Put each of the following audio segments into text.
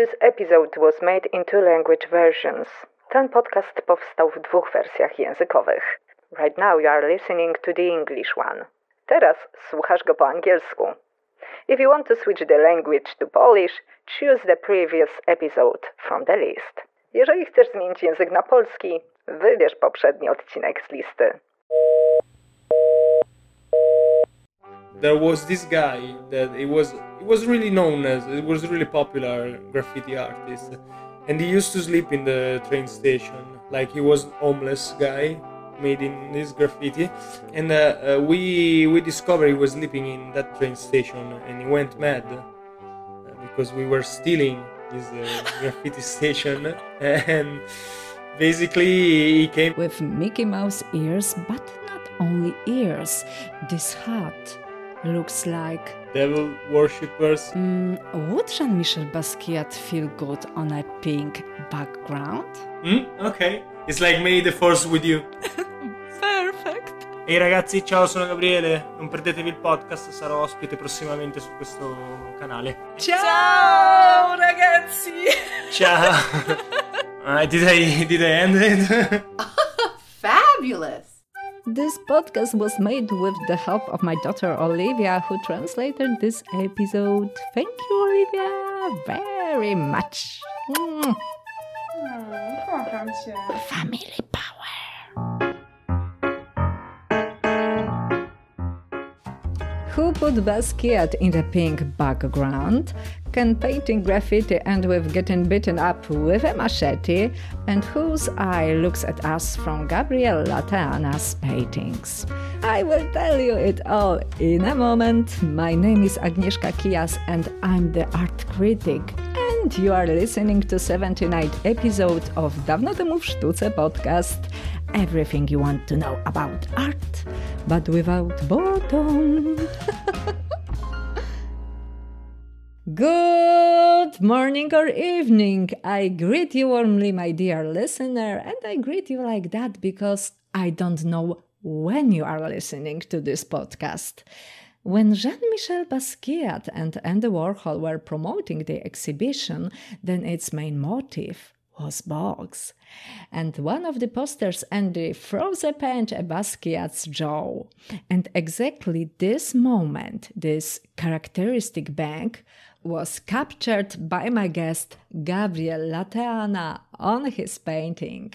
This episode was made in two language versions. Ten podcast powstał w dwóch wersjach językowych. Right now you are listening to the English one. Teraz słuchasz go po angielsku. If you want to switch the language to Polish, choose the previous episode from the list. Jeżeli chcesz zmienić język na polski, wybierz poprzedni odcinek z listy. There was this guy that it was it was really known as it was really popular graffiti artist. And he used to sleep in the train station. Like he was homeless guy made in this graffiti. And uh, uh, we we discovered he was sleeping in that train station and he went mad uh, because we were stealing his uh, graffiti station. And basically he came with Mickey Mouse ears, but not only ears. This hat looks like. devil worshippers Mm, would Jean Michel Basquiat feel good on a pink background? Hmm? ok it's like may the force with you Perfect! Ehi ragazzi, ciao, sono Gabriele. Non perdetevi il podcast, sarò ospite prossimamente su questo canale. Ciao ragazzi! Ciao! Ah, did, I, did I end it? Fabulous! This podcast was made with the help of my daughter Olivia, who translated this episode. Thank you, Olivia, very much. Mm. kocham. Family power. Who put Basquiat in the pink background? Can painting graffiti end with getting beaten up with a machete? And whose eye looks at us from Gabriel Lateana's paintings? I will tell you it all in a moment. My name is Agnieszka Kias and I'm the art critic. And you are listening to 79th episode of Dawno temu w sztuce podcast. Everything you want to know about art, but without boredom. Good morning or evening. I greet you warmly, my dear listener, and I greet you like that because I don't know when you are listening to this podcast. When Jean Michel Basquiat and Andy Warhol were promoting the exhibition, then its main motive was box. And one of the posters Andy froze a punch at Basquiat's jaw. And exactly this moment, this characteristic bank, was captured by my guest Gabriel Lateana on his painting.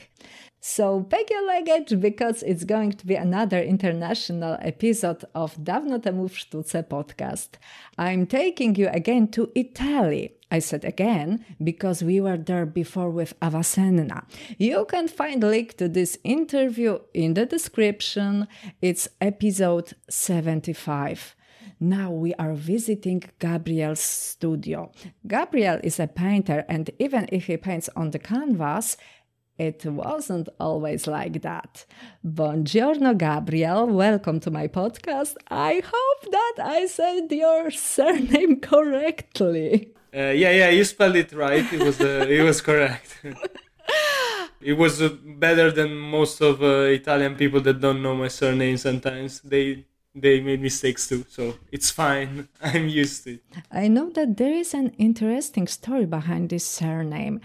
So pack your luggage because it's going to be another international episode of Dawno temu w sztuce podcast. I'm taking you again to Italy. I said again because we were there before with Avasenna. You can find link to this interview in the description. It's episode 75. Now we are visiting Gabriel's studio. Gabriel is a painter, and even if he paints on the canvas, it wasn't always like that. Buongiorno, Gabriel. Welcome to my podcast. I hope that I said your surname correctly. Uh, yeah, yeah, you spelled it right. It was, uh, it was correct. it was uh, better than most of uh, Italian people that don't know my surname. Sometimes they they made mistakes too, so it's fine. I'm used to it. I know that there is an interesting story behind this surname.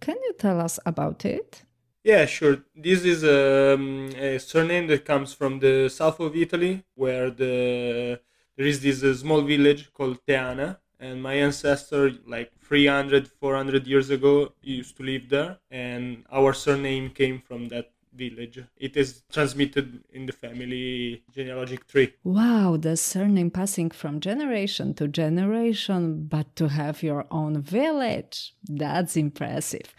Can you tell us about it? Yeah, sure. This is um, a surname that comes from the south of Italy, where the there is this uh, small village called Teana, and my ancestor, like 300, 400 years ago, used to live there, and our surname came from that village. It is transmitted in the family genealogic tree. Wow, the surname passing from generation to generation, but to have your own village. That's impressive.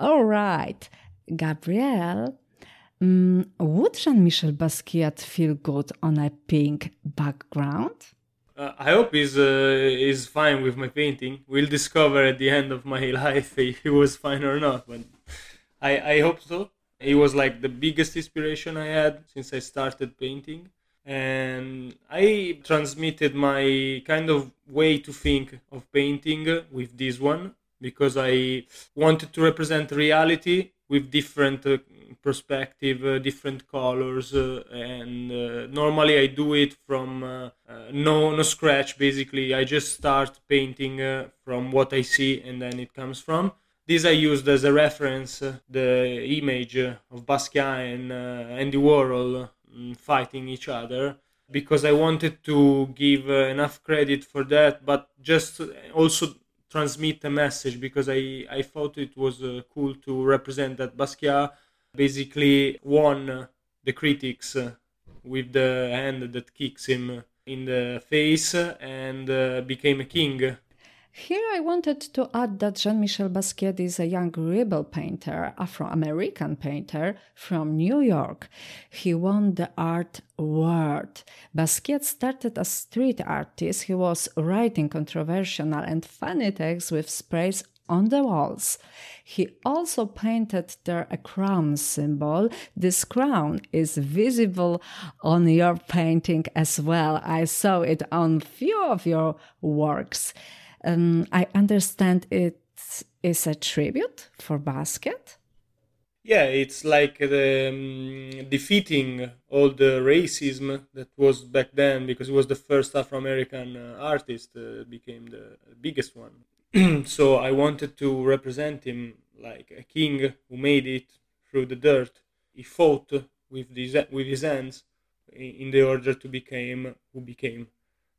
All right, Gabrielle, mm, would Jean Michel Basquiat feel good on a pink background? Uh, I hope he's uh, is fine with my painting. We'll discover at the end of my life if he was fine or not. But I I hope so. He was like the biggest inspiration I had since I started painting, and I transmitted my kind of way to think of painting with this one because I wanted to represent reality with different uh, perspective, uh, different colors, uh, and uh, normally I do it from uh, uh, no no scratch basically. I just start painting from what i see and then it comes from. This i used as a reference the image of basquiat and andy warhol um, fighting each other because i wanted to give enough credit for that but just also transmit a message because i i thought it was uh, cool to represent that basquiat basically won the critics with the hand that kicks him in the face and uh, became a king. Here I wanted to add that Jean Michel Basquiat is a young rebel painter, Afro American painter from New York. He won the art award. Basquiat started as street artist. He was writing controversial and funny texts with sprays on the walls. He also painted there a crown symbol. This crown is visible on your painting as well. I saw it on few of your works. Um, I understand it is a tribute for Basquiat. Yeah, it's like the, um, defeating all the racism that was back then because it was the first Afro American uh, artist, uh, became the biggest one. so I wanted to represent him like a king who made it through the dirt. He fought with his with his hands in the order to become who became.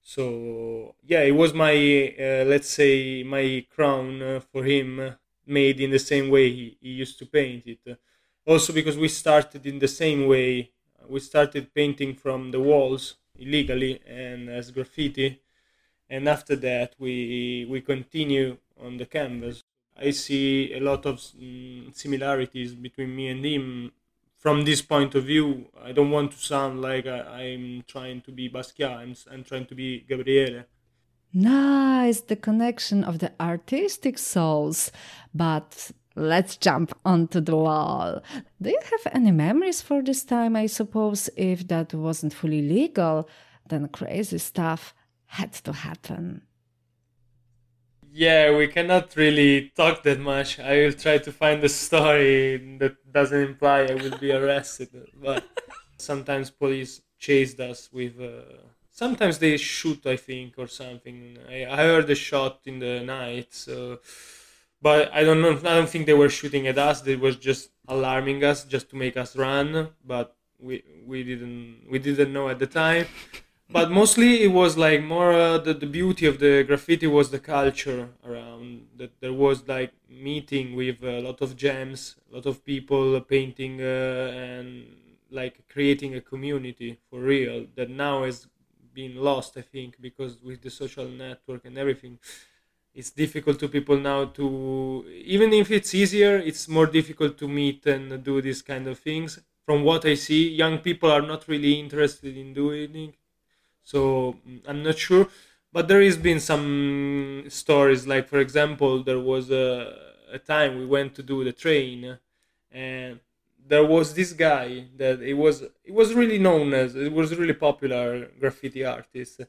So yeah, it was my uh, let's say my crown uh, for him, made in the same way he, he used to paint it. Also because we started in the same way. We started painting from the walls illegally and as graffiti and after that we we continue on the canvas i see a lot of mm, similarities between me and him from this point of view i don't want to sound like I, am trying to be basquiat. I'm, I'm trying to be gabriele. Nice the connection of the artistic souls. But let's jump onto the wall do you have any memories for this time i suppose? If that wasn't fully legal then crazy stuff had to happen. Yeah, we cannot really talk that much. I will try to find a story that doesn't imply I will be arrested. but sometimes police chased us with. Uh, sometimes they shoot, I think, or something. I, I heard a shot in the night, so. But I don't know. I don't think they were shooting at us. They were just alarming us, just to make us run. But we we didn't we didn't know at the time but mostly it was like more uh, the, the beauty of the graffiti was the culture around that there was like meeting with a lot of gems a lot of people painting uh, and like creating a community for real that now has been lost i think because with the social network and everything it's difficult to people now to even if it's easier it's more difficult to meet and do these kind of things. From what i see young people are not really interested in doing so mm, I'm not sure, but there has been some stories. Like for example, there was a, a time we went to do the train, and there was this guy that it was it was really known as it was really popular graffiti artist,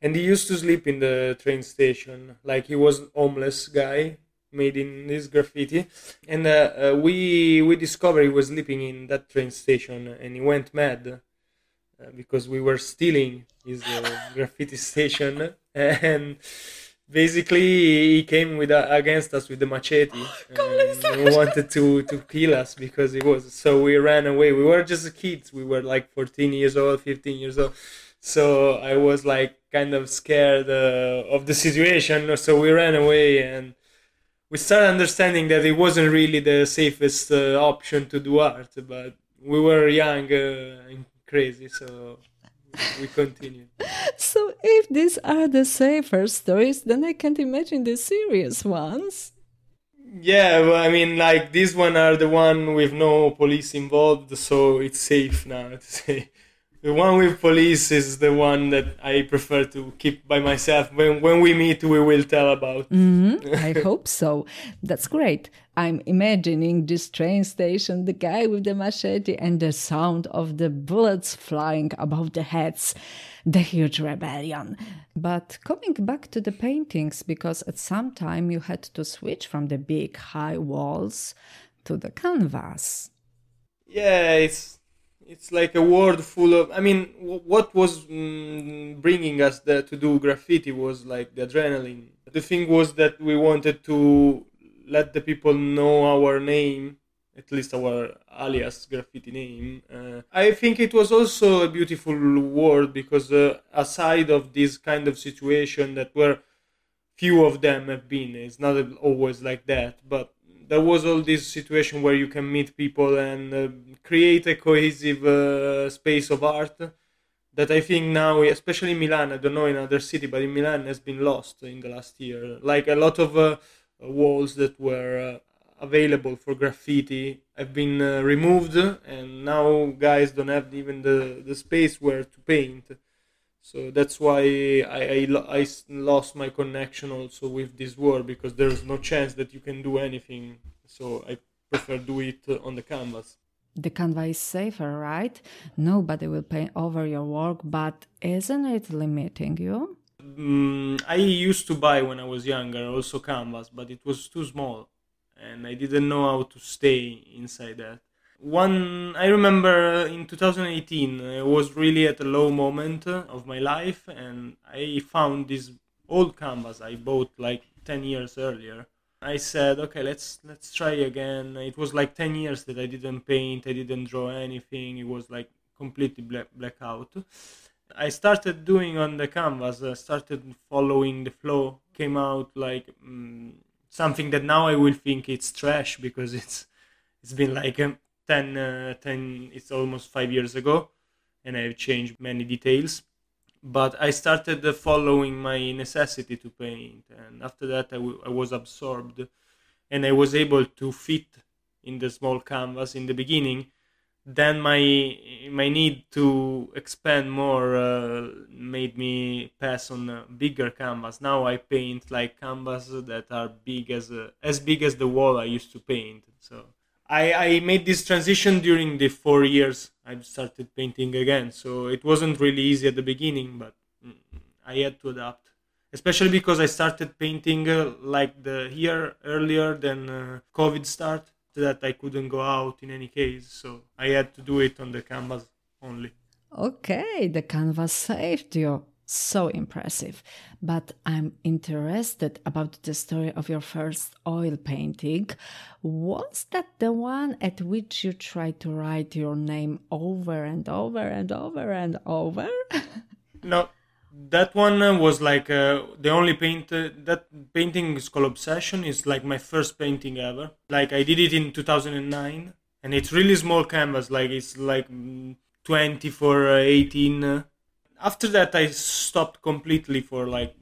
and he used to sleep in the train station. Like he was homeless guy made in this graffiti and uh, uh, we we discovered he was sleeping in that train station and he went mad uh, because we were stealing his uh, graffiti station. And basically he came with uh, against us with the machete. And wanted to to kill us because it was so we ran away. We were just kids. We were like 14 years old 15 years old. So i was like kind of scared uh, of the situation. So we ran away and we started understanding that it wasn't really the safest uh, option to do art but we were young uh, crazy. So we continue. so if these are the safer stories, then I can't imagine the serious ones. Yeah, well, I mean, like these one are the one with no police involved, so it's safe now to say. The one with police is the one that I prefer to keep by myself. When when we meet, we will tell about. Mm-hmm. I hope so. That's great. I'm imagining this train station, the guy with the machete, and the sound of the bullets flying above the heads. The huge rebellion. But coming back to the paintings, because at some time you had to switch from the big high walls to the canvas. Yeah, it's it's like a world full of. I mean, what was mm, bringing us there to do graffiti was like the adrenaline. The thing was that we wanted to let the people know our name at least our alias graffiti name. Uh, I think it was also a beautiful word because uh, aside of this kind of situation that where few of them have been, it's not always like that, but there was all this situation where you can meet people and uh, create a cohesive uh, space of art that I think now, especially in Milan, I don't know in other city, but in Milan has been lost in the last year. Like a lot of uh, walls that were uh, available for graffiti have been uh, removed and now guys don't have even the, the space where to paint. So that's why I, I, I lost my connection also with this world because there's no chance that you can do anything. So i prefer do it on the canvas. The canvas is safer right? Nobody will paint over your work but isn't it limiting you mm, i used to buy when i was younger also canvas but it was too small and I didn't know how to stay inside that. One, I remember in 2018, I was really at a low moment of my life, and I found this old canvas I bought like 10 years earlier. I said, okay, let's let's try again. It was like 10 years that I didn't paint, I didn't draw anything. It was like completely black blackout. I started doing on the canvas. I started following the flow. Came out like mm, something that now I will think it's trash because it's it's been like um, 10, uh, 10 it's almost five years ago and I've changed many details but I started uh, following my necessity to paint and after that I, w- I was absorbed and I was able to fit in the small canvas in the beginning then my my need to expand more uh, made me pass on a bigger canvas. Now i paint like canvases that are big as as big as the wall i used to paint. So i i made this transition during the four years i started painting again. So it wasn't really easy at the beginning but mm, i had to adapt. Especially because i started painting uh, like the year earlier than uh, covid start that I couldn't go out in any case, so I had to do it on the canvas only. Okay, the canvas saved you. So impressive. But I'm interested about the story of your first oil painting. Was that the one at which you tried to write your name over and over and over and over? no, that one was like uh, the only paint uh, that painting is called obsession. Is like my first painting ever. Like i did it in 2009 and it's really small canvas. Like it's like 20 for uh, 18 after that i stopped completely for like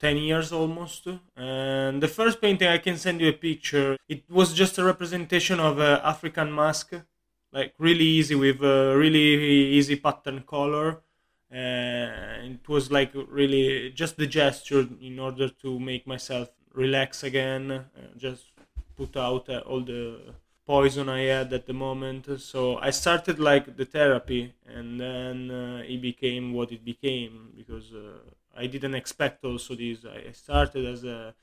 10 years almost. And the first painting i can send you a picture. It was just a representation of an african mask. Like really easy with a really easy pattern color. uh, it was like really just the gesture in order to make myself relax again uh, just put out uh, all the poison i had at the moment. So i started like the therapy and then uh, it became what it became because uh, i didn't expect also this. I started as a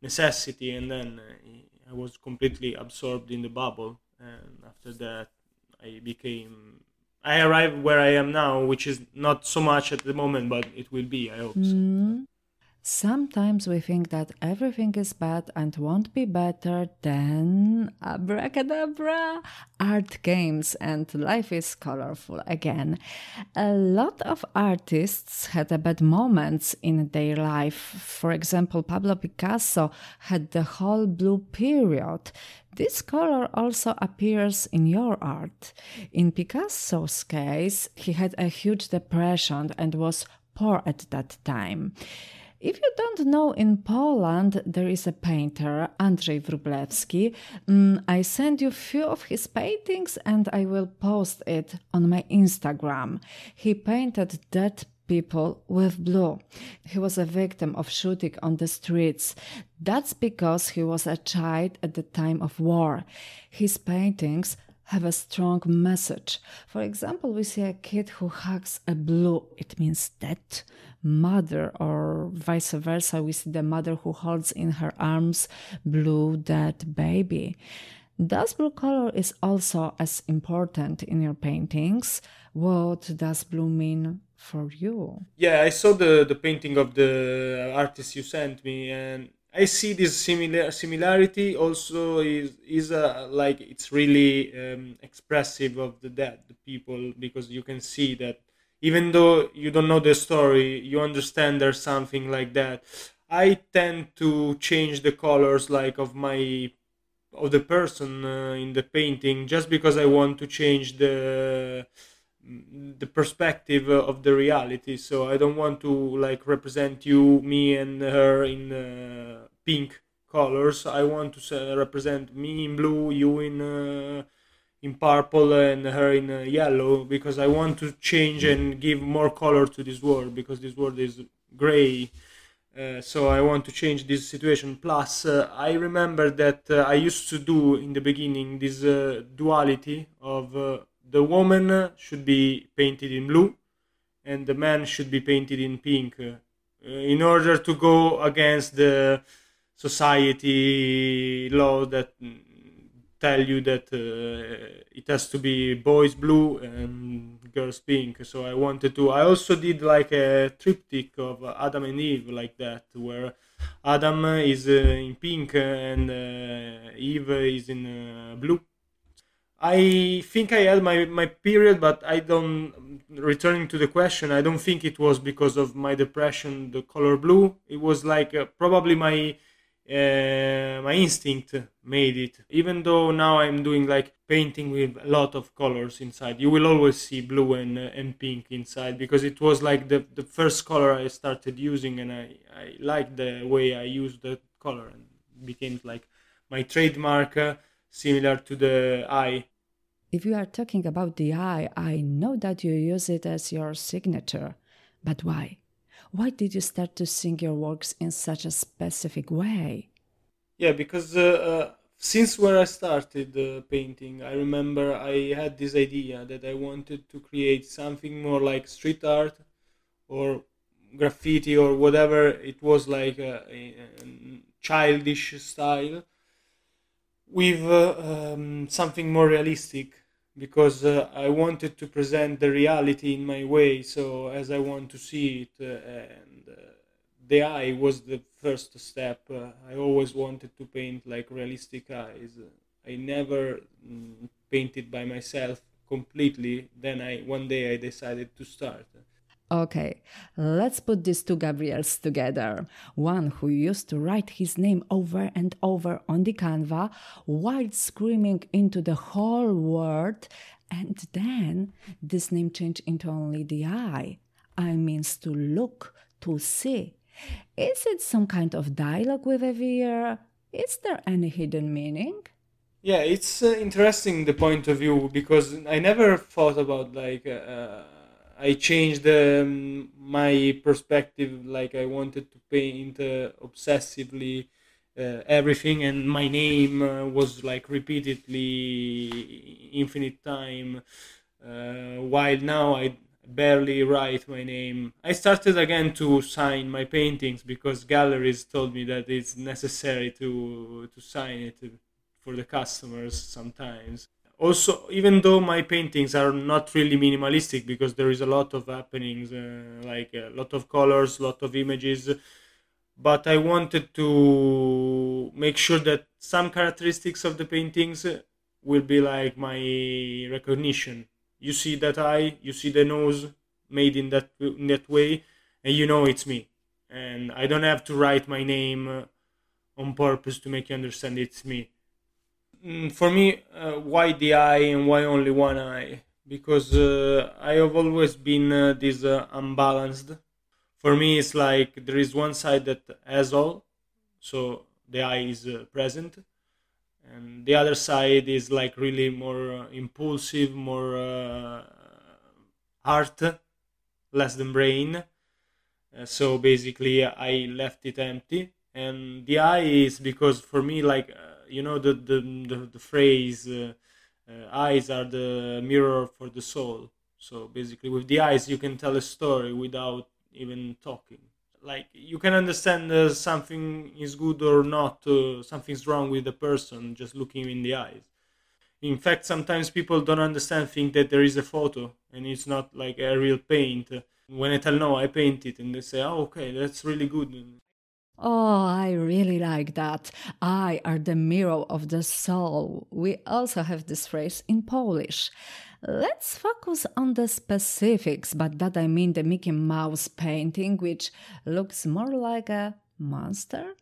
necessity and then uh, i was completely absorbed in the bubble and after that i became I arrived where I am now, which is not so much at the moment, but it will be, I hope. So. Mm. Sometimes we think that everything is bad and won't be better, than abracadabra, art games and life is colorful again. A lot of artists had bad moments in their life. For example, Pablo Picasso had the whole blue period. This color also appears in your art. In Picasso's case, he had a huge depression and was poor at that time. If you don't know, in Poland there is a painter, Andrzej Wróblewski. Mm, I send you few of his paintings and I will post it on my Instagram. He painted dead people with blue. He was a victim of shooting on the streets. That's because he was a child at the time of war. His paintings have a strong message. For example, we see a kid who hugs a blue, it means death mother, or vice versa. We see the mother who holds in her arms blue dead baby. Does blue color is also as important in your paintings? What does blue mean for you? Yeah, I saw the the painting of the artist you sent me, and I see this similar similarity. Also, is is uh, like it's really um, expressive of the dead people because you can see that even though you don't know the story, you understand there's something like that. I tend to change the colors like of my of the person uh, in the painting just because I want to change the the perspective of the reality so i don't want to like represent you me and her in uh, pink colors i want to represent me in blue you in uh, in purple and her in uh, yellow because i want to change and give more color to this world because this world is gray uh, so I want to change this situation. Plus, uh, I remember that uh, I used to do in the beginning this uh, duality of the woman should be painted in blue and the man should be painted in pink in order to go against the society law that tell you that uh, it has to be boys blue and girls pink. So i wanted to i also did like a triptych of adam and eve like that where adam is uh, in pink and uh, eve is in uh, blue. I think i had my, my period but i don't returning to the question i don't think it was because of my depression the color blue. It was like uh, probably my uh, my instinct made it. Even though now I'm doing like painting with a lot of colors inside, you will always see blue and uh, and pink inside because it was like the the first color I started using, and I I liked the way I used the color and became like my trademark, uh, similar to the eye. If you are talking about the eye, I know that you use it as your signature, but why? Why did you start to sing your works in such a specific way? Yeah, because uh, uh, since where I started uh, painting, I remember I had this idea that I wanted to create something more like street art or graffiti or whatever it was like a, a, childish style with uh, um, something more realistic because uh, I wanted to present the reality in my way, so as I want to see it, uh, and uh, the eye was the first step. Uh, I always wanted to paint like realistic eyes. I never mm, painted by myself completely. Then I one day I decided to start. Okay, let's put these two Gabriels together. One who used to write his name over and over on the canva while screaming into the whole world, and then this name changed into only the eye. I means to look, to see. Is it some kind of dialogue with Evir? Is there any hidden meaning? Yeah, it's uh, interesting the point of view because I never thought about like. Uh, I changed um, my perspective. Like I wanted to paint uh, obsessively uh, everything, and my name uh, was like repeatedly infinite time. Uh, while now I barely write my name. I started again to sign my paintings because galleries told me that it's necessary to to sign it for the customers sometimes also even though my paintings are not really minimalistic because there is a lot of happenings uh, like a lot of colors lot of images but i wanted to make sure that some characteristics of the paintings will be like my recognition. You see that eye you see the nose made in that in that way and you know it's me. And i don't have to write my name on purpose to make you understand it's me for me, uh, why the eye and why only one eye? Because uh, I have always been uh, this uh, unbalanced. For me, it's like there is one side that has all, so the eye is uh, present, and the other side is like really more uh, impulsive, more heart, less than brain. so basically, I left it empty, and the eye is because for me, like you know the the the, the phrase uh, uh, eyes are the mirror for the soul so basically with the eyes you can tell a story without even talking like you can understand uh, something is good or not, uh, something's wrong with the person just looking in the eyes. In fact, sometimes people don't understand, think that there is a photo and it's not like a real paint. When I tell no, I paint it, and they say, "Oh, okay, that's really good." Oh, I really like that. I are the mirror of the soul. We also have this phrase in Polish. Let's focus on the specifics, but that I mean the Mickey Mouse painting, which looks more like a monster.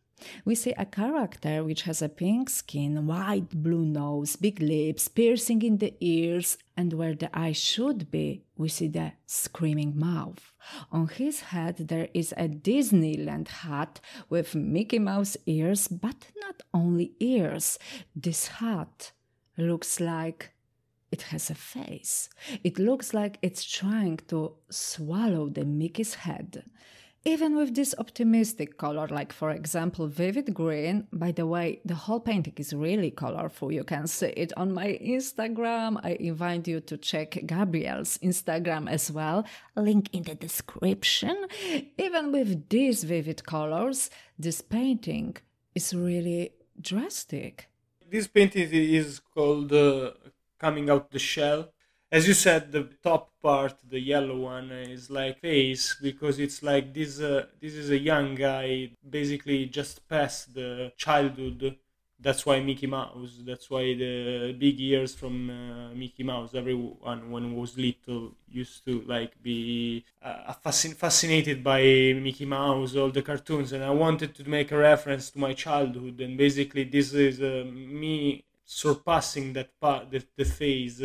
We see a character which has a pink skin, white blue nose, big lips, piercing in the ears, and where the eye should be, we see the screaming mouth. On his head, there is a Disneyland hat with Mickey Mouse ears, but not only ears. This hat looks like it has a face. It looks like it's trying to swallow the Mickey's head. Even with this optimistic color, like for example, vivid green, by the way, the whole painting is really colorful. You can see it on my Instagram. I invite you to check Gabriel's Instagram as well. Link in the description. Even with these vivid colors, this painting is really drastic. This painting is called uh, Coming Out the Shell as you said, the top part, the yellow one, is like face because it's like this. Uh, this is a young guy, basically just past the childhood. That's why Mickey Mouse. That's why the big ears from uh, Mickey Mouse. Everyone, when was little, used to like be uh, fascin- fascinated by Mickey Mouse, all the cartoons, and I wanted to make a reference to my childhood. And basically, this is uh, me surpassing that part, the, the phase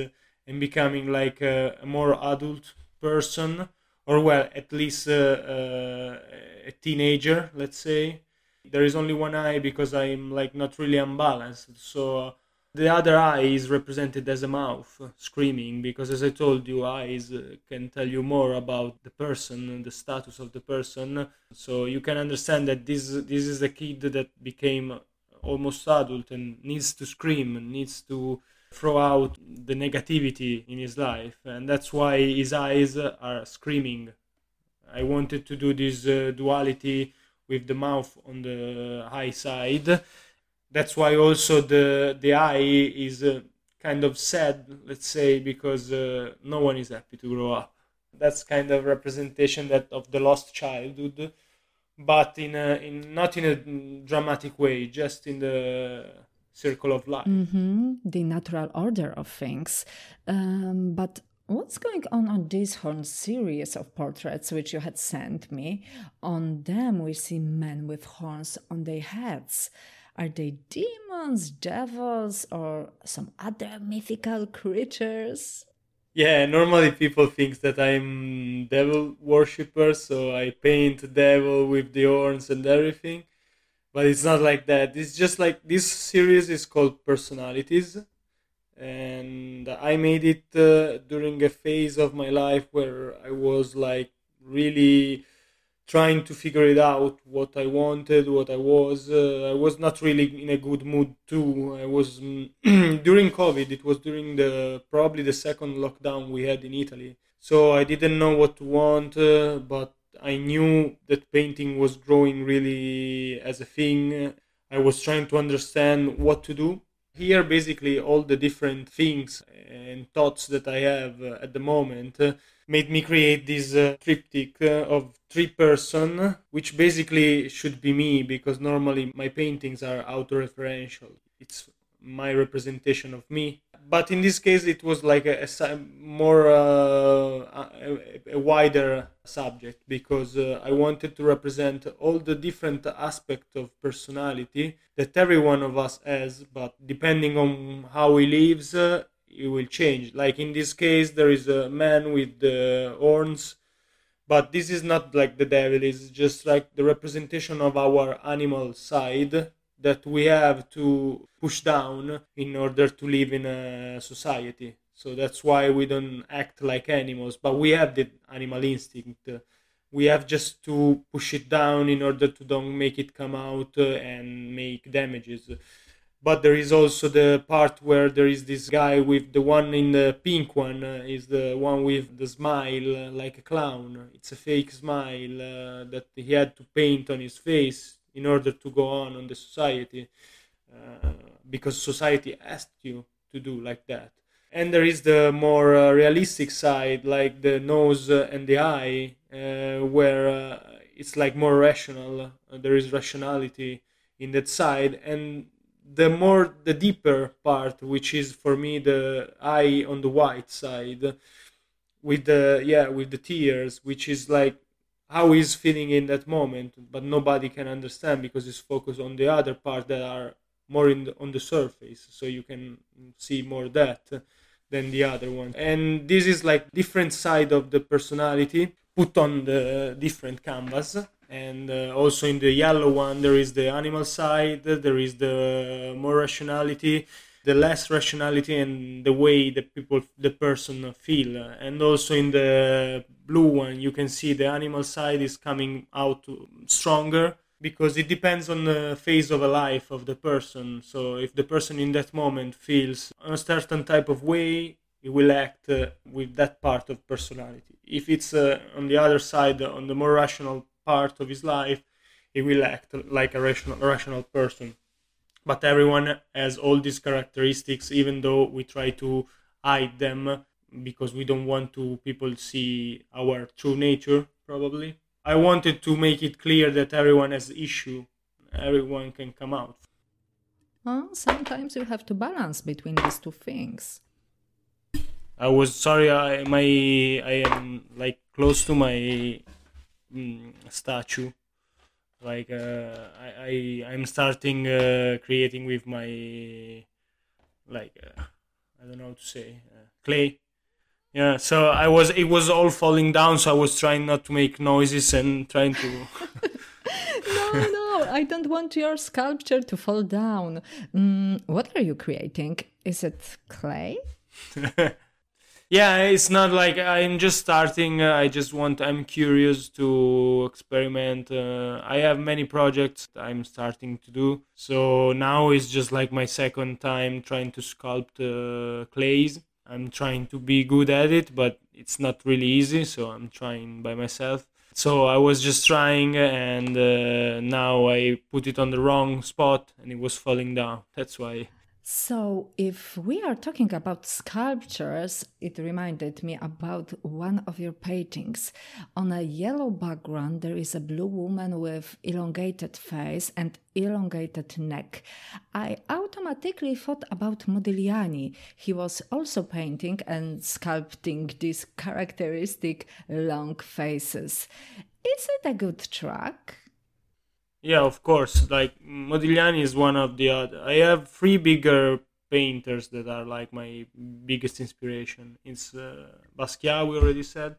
and becoming like a, a more adult person or well at least a teenager let's say. There is only one eye because i'm like not really unbalanced. So the other eye is represented as a mouth screaming because as i told you eyes uh, can tell you more about the person and the status of the person. So you can understand that this this is a kid that became almost adult and needs to scream and needs to throw out the negativity in his life, and that's why his eyes are screaming. I wanted to do this uh, duality with the mouth on the high side. That's why also the the eye is uh, kind of sad, let's say, because uh, no one is happy to grow up. That's kind of representation that of the lost childhood, but in a, in not in a dramatic way, just in the circle of life. Mm-hmm. The natural order of things. Um, but what's going on on this horn series of portraits which you had sent me? On them, we see men with horns on their heads. Are they demons, devils, or some other mythical creatures? Yeah, normally people think that I'm devil worshipper, so I paint devil with the horns and everything but it's not like that. It's just like this series is called personalities. And i made it uh, during a phase of my life where i was like really trying to figure it out what i wanted what i was. Uh, i was not really in a good mood too. I was during covid it was during the probably the second lockdown we had in italy. So i didn't know what to want uh, but I knew that painting was growing really as a thing. I was trying to understand what to do. Here, basically, all the different things and thoughts that I have uh, at the moment uh, made me create this uh, triptych of three person, which basically should be me because normally my paintings are auto-referential. It's my representation of me but in this case it was like a, a more uh, a, a, wider subject because uh, i wanted to represent all the different aspects of personality that every one of us has but depending on how he lives uh, it will change. Like in this case there is a man with the horns but this is not like the devil it's just like the representation of our animal side that we have to push down in order to live in a society. So that's why we don't act like animals, but we have the animal instinct. We have just to push it down in order to don't make it come out and make damages. but there is also the part where there is this guy with the one in the pink one uh, is the one with the smile uh, like a clown it's a fake smile uh, that he had to paint on his face in order to go on on the society uh, because society asked you to do like that. And there is the more uh, realistic side like the nose and the eye uh, where it's like more rational there is rationality in that side. And the more the deeper part which is for me the eye on the white side with the yeah with the tears which is like how he's feeling in that moment but nobody can understand because it's focused on the other part that are more in the, on the surface. So you can see more that than the other one. And this is like different side of the personality put on the different canvas. And uh, also in the yellow one there is the animal side there is the more rationality the less rationality and the way the people the person feel. And also in the blue one you can see the animal side is coming out stronger because it depends on the phase of a life of the person. So if the person in that moment feels a certain type of way he will act uh, with that part of personality. If it's uh, on the other side on the more rational part of his life, he will act like a rational, rational person. But everyone has all these characteristics, even though we try to hide them because we don't want to people see our true nature. Probably, I wanted to make it clear that everyone has issue. Everyone can come out. Well, sometimes you have to balance between these two things. I was sorry. I my I am like close to my mm, statue like uh, I, I i'm starting uh, creating with my like uh, i don't know how to say uh, clay. Yeah so i was it was all falling down so i was trying not to make noises and trying to no no i don't want your sculpture to fall down. Mm, what are you creating? Is it clay yeah it's not like i'm just starting uh, i just want i'm curious to experiment uh, i have many projects i'm starting to do. So now it's just like my second time trying to sculpt uh, clays. I'm trying to be good at it but it's not really easy so i'm trying by myself. So i was just trying and uh, now i put it on the wrong spot and it was falling down. That's why so, if we are talking about sculptures, it reminded me about one of your paintings. On a yellow background, there is a blue woman with elongated face and elongated neck. I automatically thought about Modigliani. He was also painting and sculpting these characteristic long faces. Is it a good track? Yeah, of course. Like Modigliani is one of the other. I have three bigger painters that are like my biggest inspiration. It's uh, Basquiat, we already said.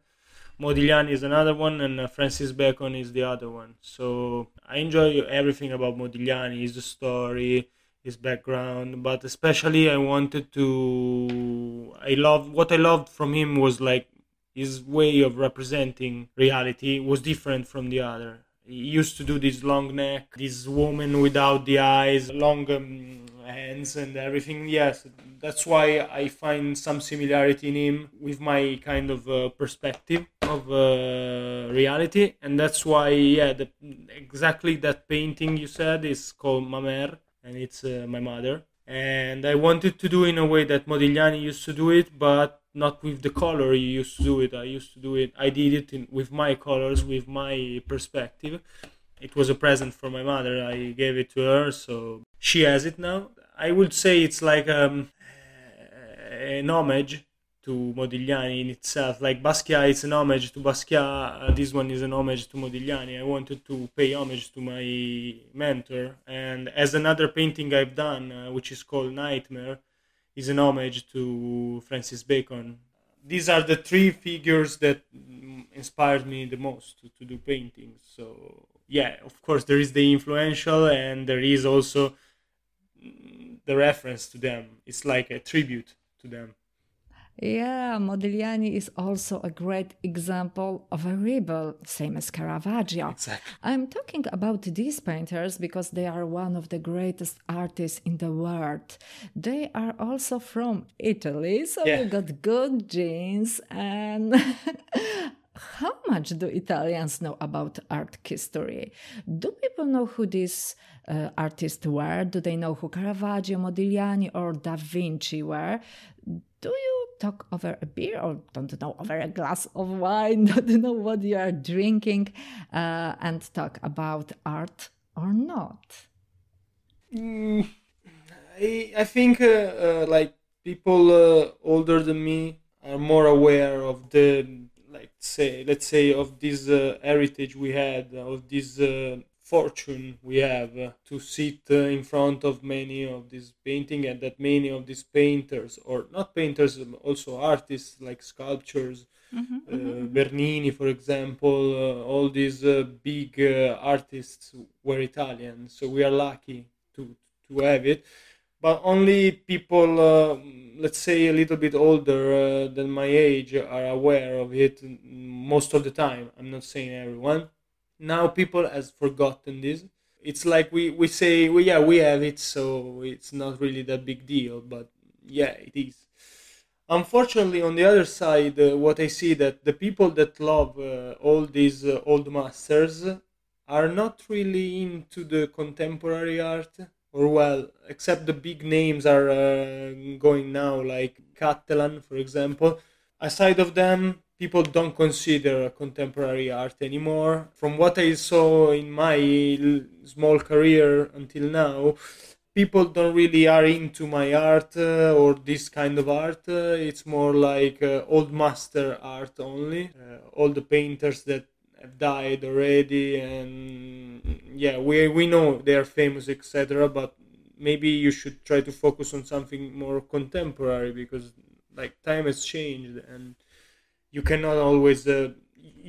Modigliani is another one, and uh, Francis Bacon is the other one. So I enjoy everything about Modigliani, his story, his background, but especially I wanted to. I love what I loved from him was like his way of representing reality was different from the other he used to do this long neck, this woman without the eyes, long um, hands, and everything. Yes, that's why I find some similarity in him with my kind of uh, perspective of uh, reality, and that's why, yeah, the, exactly that painting you said is called Mamer, and it's uh, my mother. And I wanted to do in a way that Modigliani used to do it, but not with the color you used to do it. I used to do it. I did it in, with my colors, with my perspective. It was a present for my mother. I gave it to her, so she has it now. I would say it's like um, an homage to Modigliani in itself. Like Basquiat, it's an homage to Basquiat. Uh, this one is an homage to Modigliani. I wanted to pay homage to my mentor. And as another painting I've done, uh, which is called Nightmare, is an homage to Francis Bacon. These are the three figures that inspired me the most to, to do paintings. So yeah, of course there is the influential and there is also the reference to them. It's like a tribute to them. Yeah, Modigliani is also a great example of a rebel, same as Caravaggio. Exactly. I'm talking about these painters because they are one of the greatest artists in the world. They are also from Italy, so Yeah. you got good genes. And how much do Italians know about art history? Do people know who these uh, artists were? Do they know who Caravaggio, Modigliani, or Da Vinci were? Do you talk over a beer or don't know over a glass of wine? Don't know what you are drinking uh, and talk about art or not? Mm, I, I think uh, uh, like people uh, older than me are more aware of the like say let's say of this uh, heritage we had of this uh, fortune we have uh, to sit uh, in front of many of these painting and that many of these painters or not painters um, also artists like sculptures uh, Bernini, for example, uh, all these uh, big uh, artists were Italian, so we are lucky to to have it. But only people, uh, let's say, a little bit older uh, than my age, are aware of it most of the time. I'm not saying everyone. Now people has forgotten this. It's like we we say, well, yeah, we have it, so it's not really that big deal. But yeah, it is unfortunately on the other side uh, what i see that the people that love uh, all these uh, old masters are not really into the contemporary art or well except the big names are uh, going now like Cattelan for example aside of them people don't consider contemporary art anymore from what i saw in my small career until now people don't really are into my art uh, or this kind of art. Uh, it's more like uh, old master art only. Uh, all the painters that have died already, and yeah, we we know they are famous, etc. But maybe you should try to focus on something more contemporary because like time has changed and you cannot always. Uh,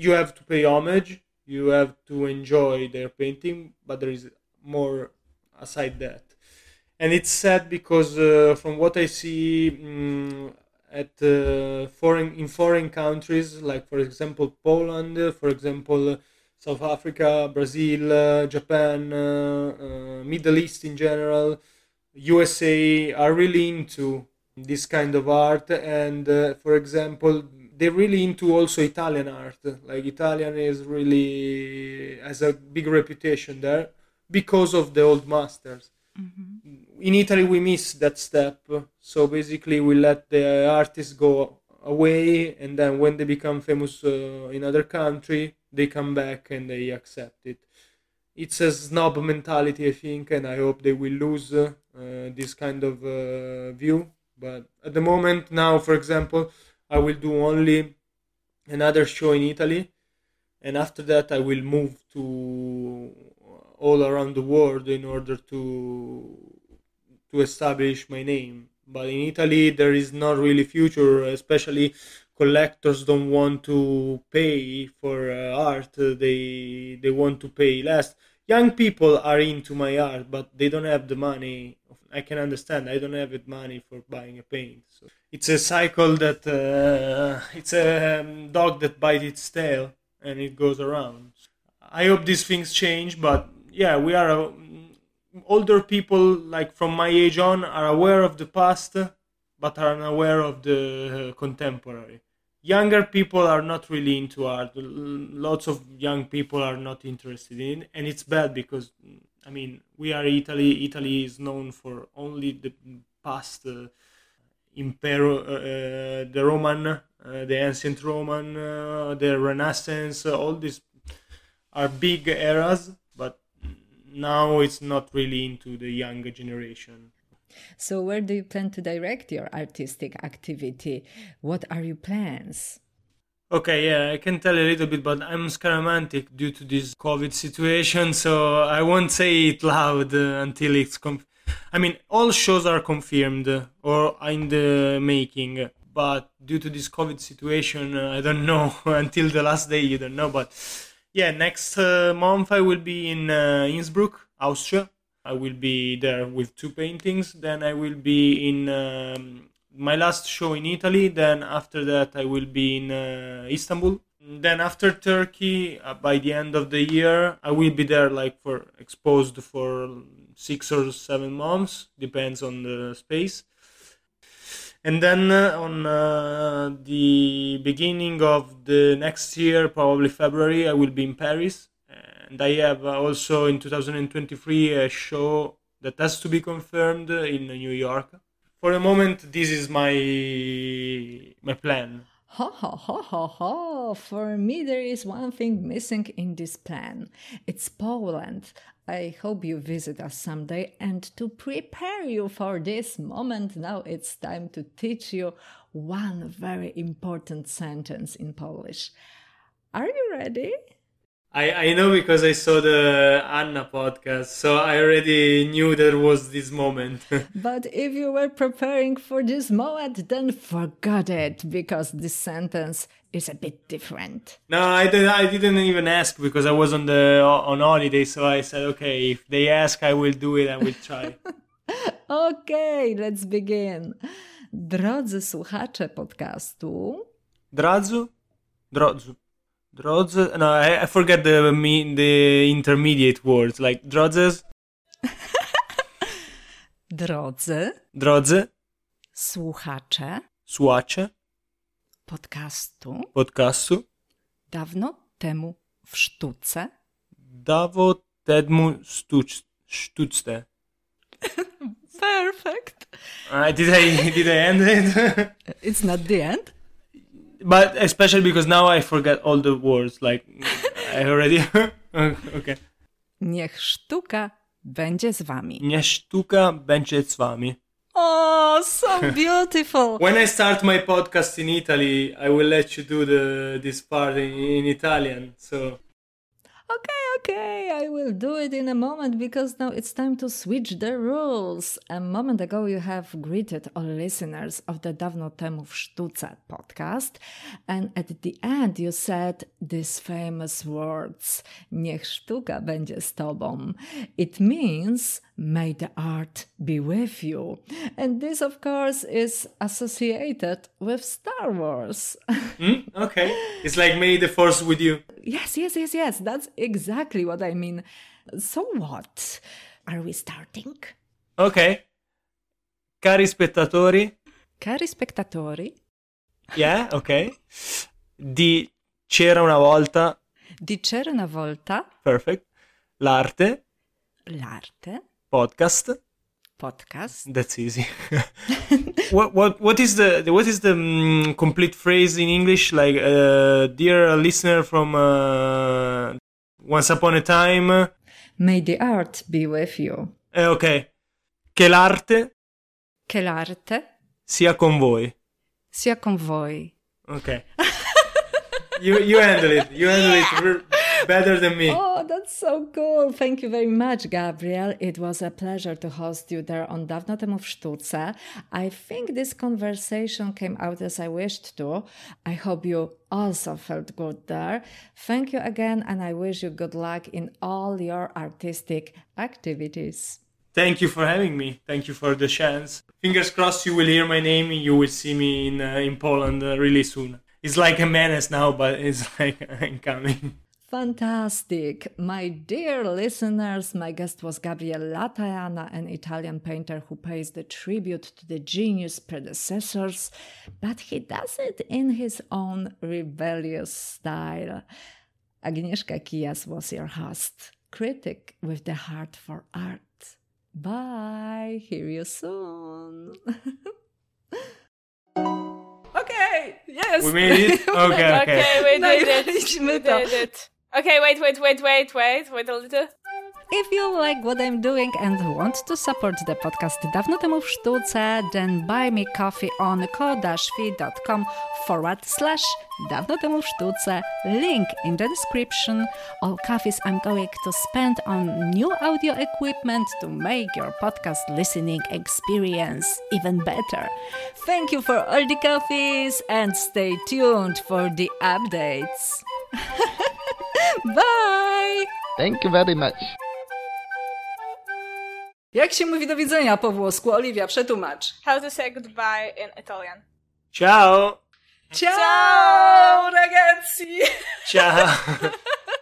you have to pay homage. You have to enjoy their painting, but there is more aside that and it's sad because uh, from what I see mm, at uh, foreign in foreign countries, like for example Poland, for example uh, South Africa, Brazil, uh, Japan, uh, Middle East in general, USA are really into this kind of art, and for example they're really into also Italian art. Like Italian is really has a big reputation there because of the old masters in Italy we miss that step. So basically we let the artists go away and then when they become famous uh, in other country they come back and they accept it. It's a snob mentality I think and I hope they will lose uh, this kind of uh, view. But at the moment now for example I will do only another show in Italy and after that I will move to all around the world in order to to establish my name. But in Italy, there is not really future, especially collectors don't want to pay for uh, art. They they want to pay less. Young people are into my art, but they don't have the money. I can understand. I don't have the money for buying a paint. So it's a cycle that uh, it's a um, dog that bites its tail and it goes around. I hope these things change, but yeah, we are uh, older people like from my age on are aware of the past, but are unaware of the uh, contemporary. Younger people are not really into art. Lots of young people are not interested in, and it's bad because I mean we are Italy. Italy is known for only the past. Uh, Impero, uh, uh, the Roman, uh, the ancient Roman, uh, the Renaissance, uh, all these are big eras, but now it's not really into the younger generation. So, where do you plan to direct your artistic activity? What are your plans? Okay, yeah, I can tell a little bit, but I'm scaramantic due to this COVID situation, so I won't say it loud uh, until it's conf- I mean, all shows are confirmed uh, or are in the making, but due to this COVID situation, uh, I don't know until the last day. You don't know, but yeah, next uh, month I will be in uh, Innsbruck, Austria. I will be there with two paintings. Then I will be in um, my last show in Italy. Then after that, I will be in uh, Istanbul. Then after Turkey, uh, by the end of the year, I will be there like for exposed for six or seven months, depends on the space. And then uh, on uh, the beginning of the next year, probably February, I will be in Paris. And I have uh, also in 2023 a show that has to be confirmed in New York. For the moment, this is my my plan. Ha ha ha ha ha! For me, there is one thing missing in this plan. It's Poland. I hope you visit us someday. And to prepare you for this moment, now it's time to teach you one very important sentence in Polish. Are you ready? I, I know because I saw the Anna podcast, so I already knew there was this moment. but if you were preparing for this moment, then forget it because this sentence is a bit different. No, I, did, I didn't even ask because I was on the on holiday, so I said, okay, if they ask, I will do it and we'll try. okay, let's begin. Drodzy słuchacze podcastu. Drodzy? Drodzy. Drodzy? No, I, I forget the me, the intermediate words, like drodzes. Drodzy. Drodzy. Słuchacze. Słuchacze. Podcastu. Podcastu. Dawno temu w sztuce. Dawo temu sztuc, sztuczce. Perfect. Uh, did I did I end it? it's not the end. But especially because now I forget all the words. Like I already. okay. Niech sztuka będzie z wami. Niech sztuka będzie z wami. Oh, so beautiful. when I start my podcast in Italy, I will let you do the this part in, in Italian. So Okay, okay, I will do it in a moment because now it's time to switch the rules. A moment ago, you have greeted all listeners of the Dawno Temu w Sztuce podcast, and at the end, you said these famous words: Niech sztuka będzie z tobą. It means may the art be with you. And this, of course, is associated with Star Wars. mm, okay, it's like may the force with you. Yes, yes, yes, yes. That's exactly what I mean. So what? Are we starting? Ok. Cari spettatori. Cari spettatori. Yeah, ok. Di C'era una volta. Di C'era una volta. Perfect. L'arte. L'arte. Podcast. Podcast. That's easy. what what what is the what is the um, complete phrase in English? Like, uh, dear listener from uh, Once Upon a Time. May the art be with you. Eh, ok. Che l'arte. Che l'arte. Sia con voi. Sia con voi. Ok. you you handle it. You handle yeah. it better than me. Oh, that's so cool. Thank you very much, Gabriel. It was a pleasure to host you there on Dawno temu w sztuce. I think this conversation came out as I wished to. I hope you also felt good there. Thank you again, and I wish you good luck in all your artistic activities. Thank you for having me. Thank you for the chance. Fingers crossed you will hear my name and you will see me in, uh, in Poland uh, really soon. It's like a menace now, but it's like I'm coming. Fantastic. My dear listeners, my guest was Gabriel Lataiana, an Italian painter who pays the tribute to the genius predecessors, but he does it in his own rebellious style. Agnieszka Kias was your host, critic with the heart for art. Bye. Hear you soon. okay. Yes. We made it. Okay. Okay. okay we did it. We did it. Okay, wait, wait, wait, wait, wait, wait a little. If you like what I'm doing and want to support the podcast Dawno temu w sztuce, then buy me coffee on kodashvi.com forward slash Dawno temu w sztuce. Link in the description. All coffees I'm going to spend on new audio equipment to make your podcast listening experience even better. Thank you for all the coffees and stay tuned for the updates. Bye! Thank you very much. Jak się mówi do widzenia po włosku? Oliwia, przetłumacz. How to say goodbye in Italian. Ciao! Ciao, ragazzi! Ciao!